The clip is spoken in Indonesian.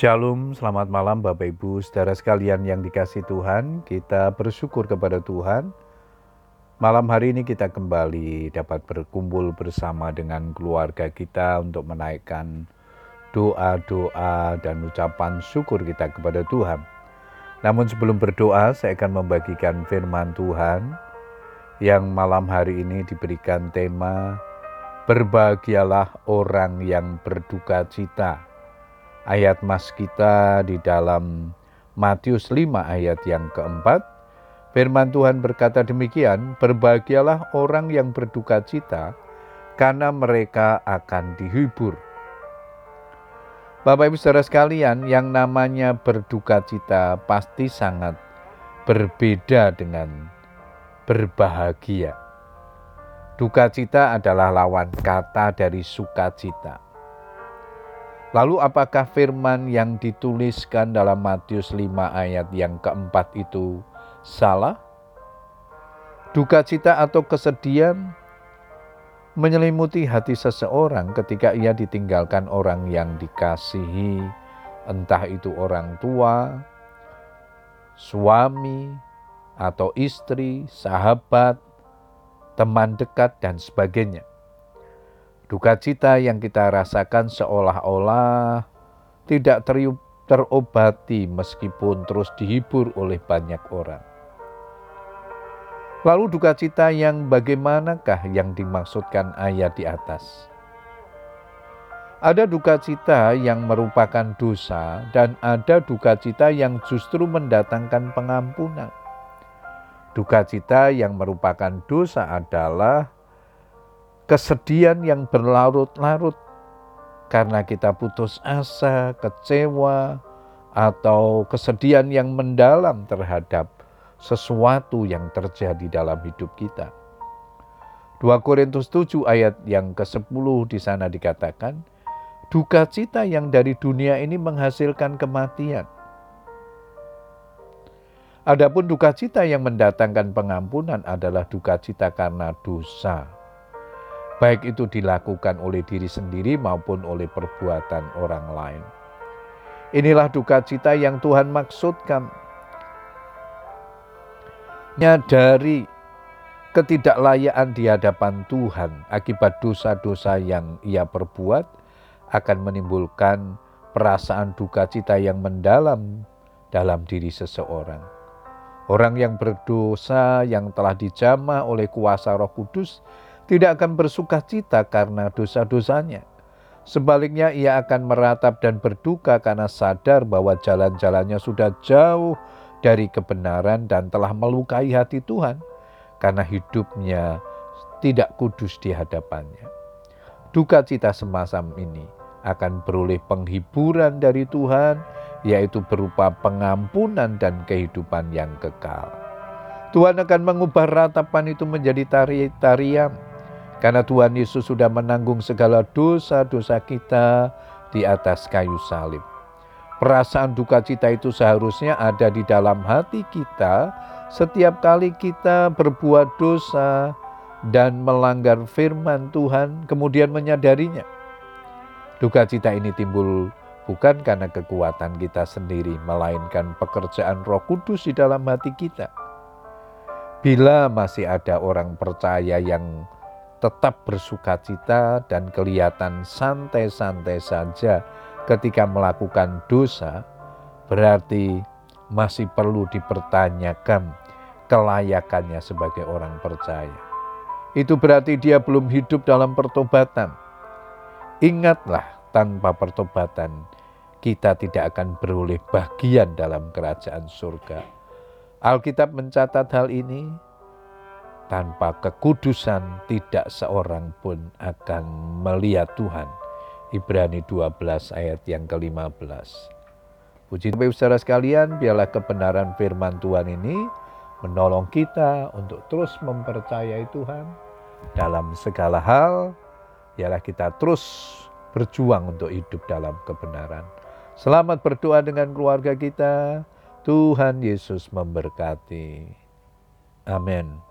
Shalom, selamat malam Bapak Ibu, saudara sekalian yang dikasih Tuhan. Kita bersyukur kepada Tuhan. Malam hari ini kita kembali dapat berkumpul bersama dengan keluarga kita untuk menaikkan doa-doa dan ucapan syukur kita kepada Tuhan. Namun sebelum berdoa, saya akan membagikan firman Tuhan yang malam hari ini diberikan tema Berbahagialah orang yang berduka cita ayat mas kita di dalam Matius 5 ayat yang keempat, firman Tuhan berkata demikian, berbahagialah orang yang berduka cita, karena mereka akan dihibur. Bapak Ibu Saudara sekalian, yang namanya berduka cita pasti sangat berbeda dengan berbahagia. Duka cita adalah lawan kata dari sukacita. Lalu apakah firman yang dituliskan dalam Matius 5 ayat yang keempat itu salah? Duka cita atau kesedihan menyelimuti hati seseorang ketika ia ditinggalkan orang yang dikasihi, entah itu orang tua, suami, atau istri, sahabat, teman dekat, dan sebagainya. Duka cita yang kita rasakan seolah-olah tidak terobati meskipun terus dihibur oleh banyak orang. Lalu duka cita yang bagaimanakah yang dimaksudkan ayat di atas? Ada duka cita yang merupakan dosa dan ada duka cita yang justru mendatangkan pengampunan. Duka cita yang merupakan dosa adalah kesedihan yang berlarut-larut karena kita putus asa, kecewa, atau kesedihan yang mendalam terhadap sesuatu yang terjadi dalam hidup kita. 2 Korintus 7 ayat yang ke-10 di sana dikatakan, duka cita yang dari dunia ini menghasilkan kematian. Adapun duka cita yang mendatangkan pengampunan adalah duka cita karena dosa baik itu dilakukan oleh diri sendiri maupun oleh perbuatan orang lain. Inilah duka cita yang Tuhan maksudkan. Nyadari ketidaklayaan di hadapan Tuhan akibat dosa-dosa yang ia perbuat akan menimbulkan perasaan duka cita yang mendalam dalam diri seseorang. Orang yang berdosa yang telah dijamah oleh kuasa Roh Kudus tidak akan bersuka cita karena dosa-dosanya. Sebaliknya ia akan meratap dan berduka karena sadar bahwa jalan-jalannya sudah jauh dari kebenaran dan telah melukai hati Tuhan karena hidupnya tidak kudus di hadapannya. Duka cita semacam ini akan beroleh penghiburan dari Tuhan, yaitu berupa pengampunan dan kehidupan yang kekal. Tuhan akan mengubah ratapan itu menjadi tari-tarian karena Tuhan Yesus sudah menanggung segala dosa-dosa kita di atas kayu salib. Perasaan duka cita itu seharusnya ada di dalam hati kita setiap kali kita berbuat dosa dan melanggar firman Tuhan, kemudian menyadarinya. Duka cita ini timbul bukan karena kekuatan kita sendiri, melainkan pekerjaan Roh Kudus di dalam hati kita. Bila masih ada orang percaya yang tetap bersuka cita dan kelihatan santai-santai saja ketika melakukan dosa, berarti masih perlu dipertanyakan kelayakannya sebagai orang percaya. Itu berarti dia belum hidup dalam pertobatan. Ingatlah, tanpa pertobatan kita tidak akan beroleh bagian dalam kerajaan surga. Alkitab mencatat hal ini tanpa kekudusan tidak seorang pun akan melihat Tuhan. Ibrani 12 ayat yang ke-15. Puji Tuhan saudara sekalian, biarlah kebenaran firman Tuhan ini menolong kita untuk terus mempercayai Tuhan dalam segala hal. Biarlah kita terus berjuang untuk hidup dalam kebenaran. Selamat berdoa dengan keluarga kita. Tuhan Yesus memberkati. Amin.